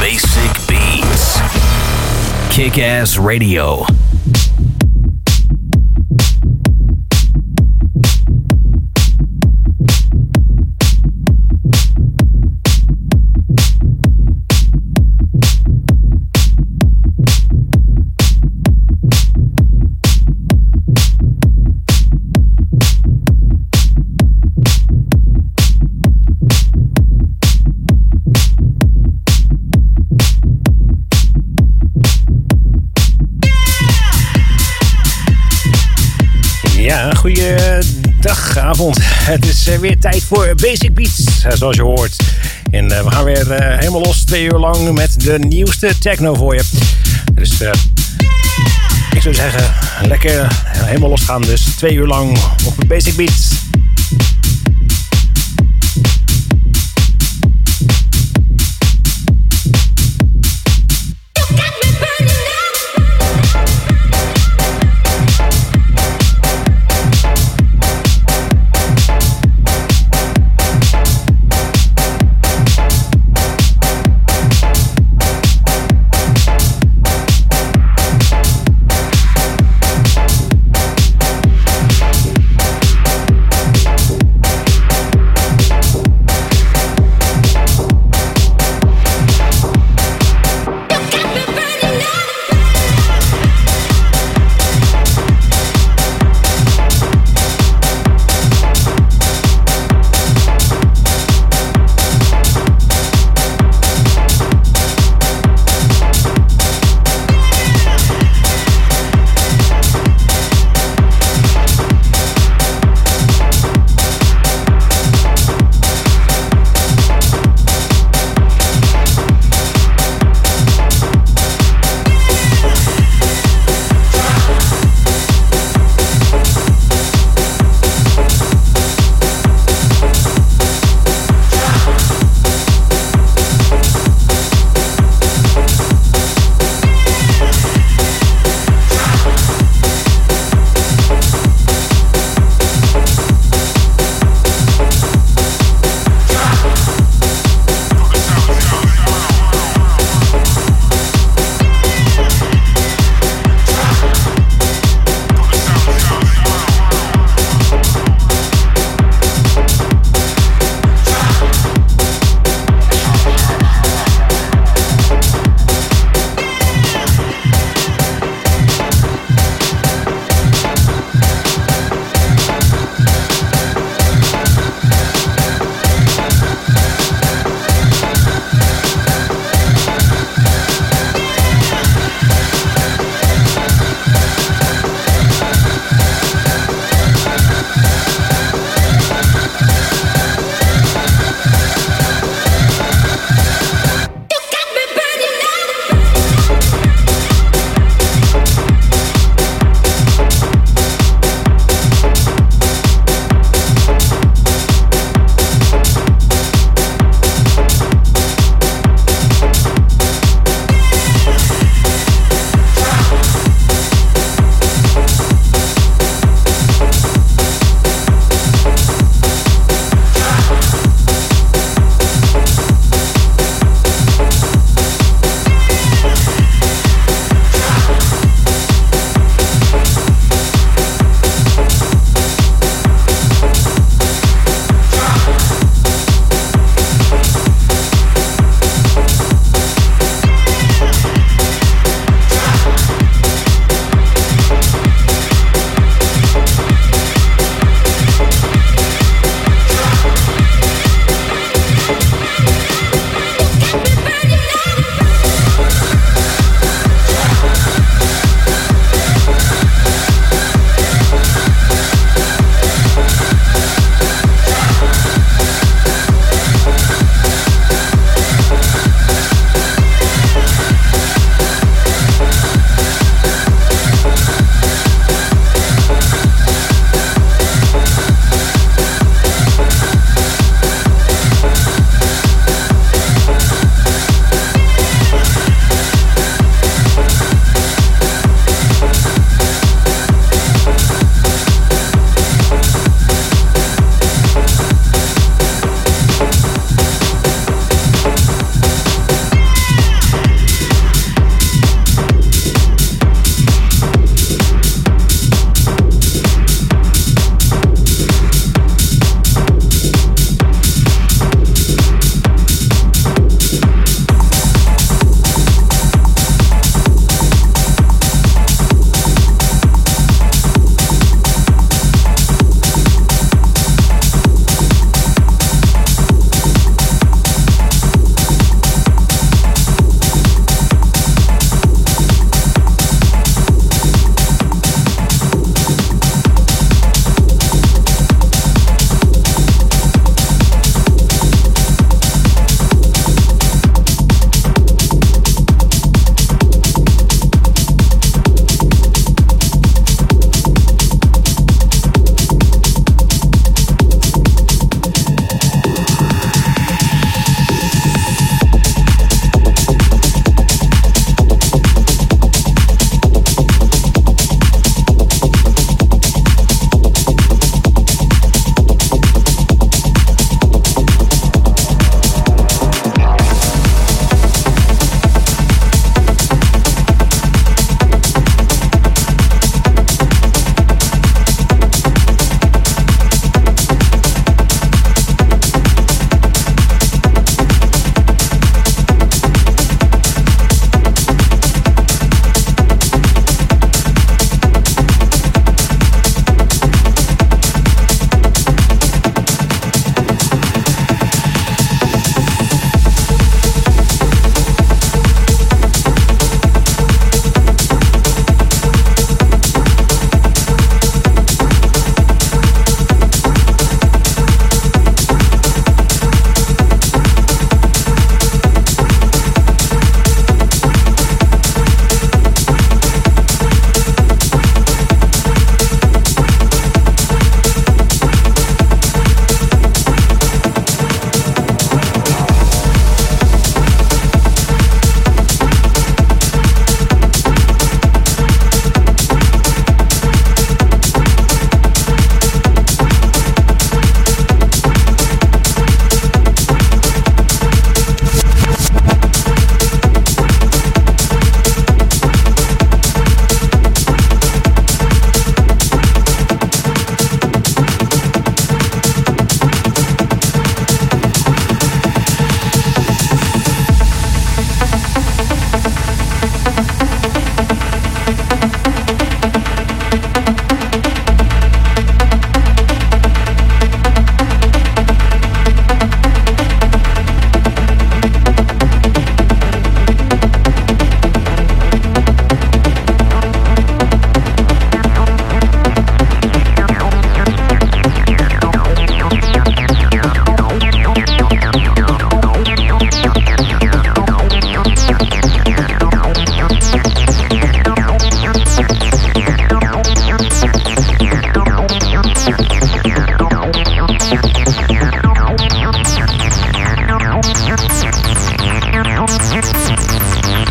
Basic Beats. Kick Ass Radio. Goeiedag, avond. Het is eh, weer tijd voor Basic Beats, eh, zoals je hoort. En eh, we gaan weer helemaal los, twee uur lang, met de nieuwste techno voor je. Dus ik zou zeggen, lekker helemaal losgaan. Dus twee uur lang op Basic Beats.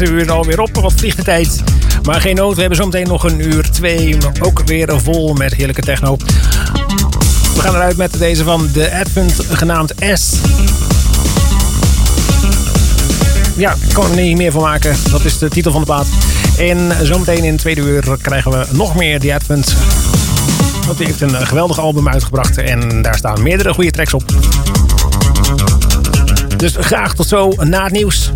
uur alweer op. Wat vliegt de. Maar geen nood, we hebben zometeen nog een uur twee. Ook weer vol met heerlijke techno. We gaan eruit met deze van de Advent genaamd S. Ja, ik kan er niet meer van maken. Dat is de titel van de plaat. En zometeen in het tweede uur krijgen we nog meer The Advent. Want die heeft een geweldig album uitgebracht. En daar staan meerdere goede tracks op. Dus graag tot zo na het nieuws.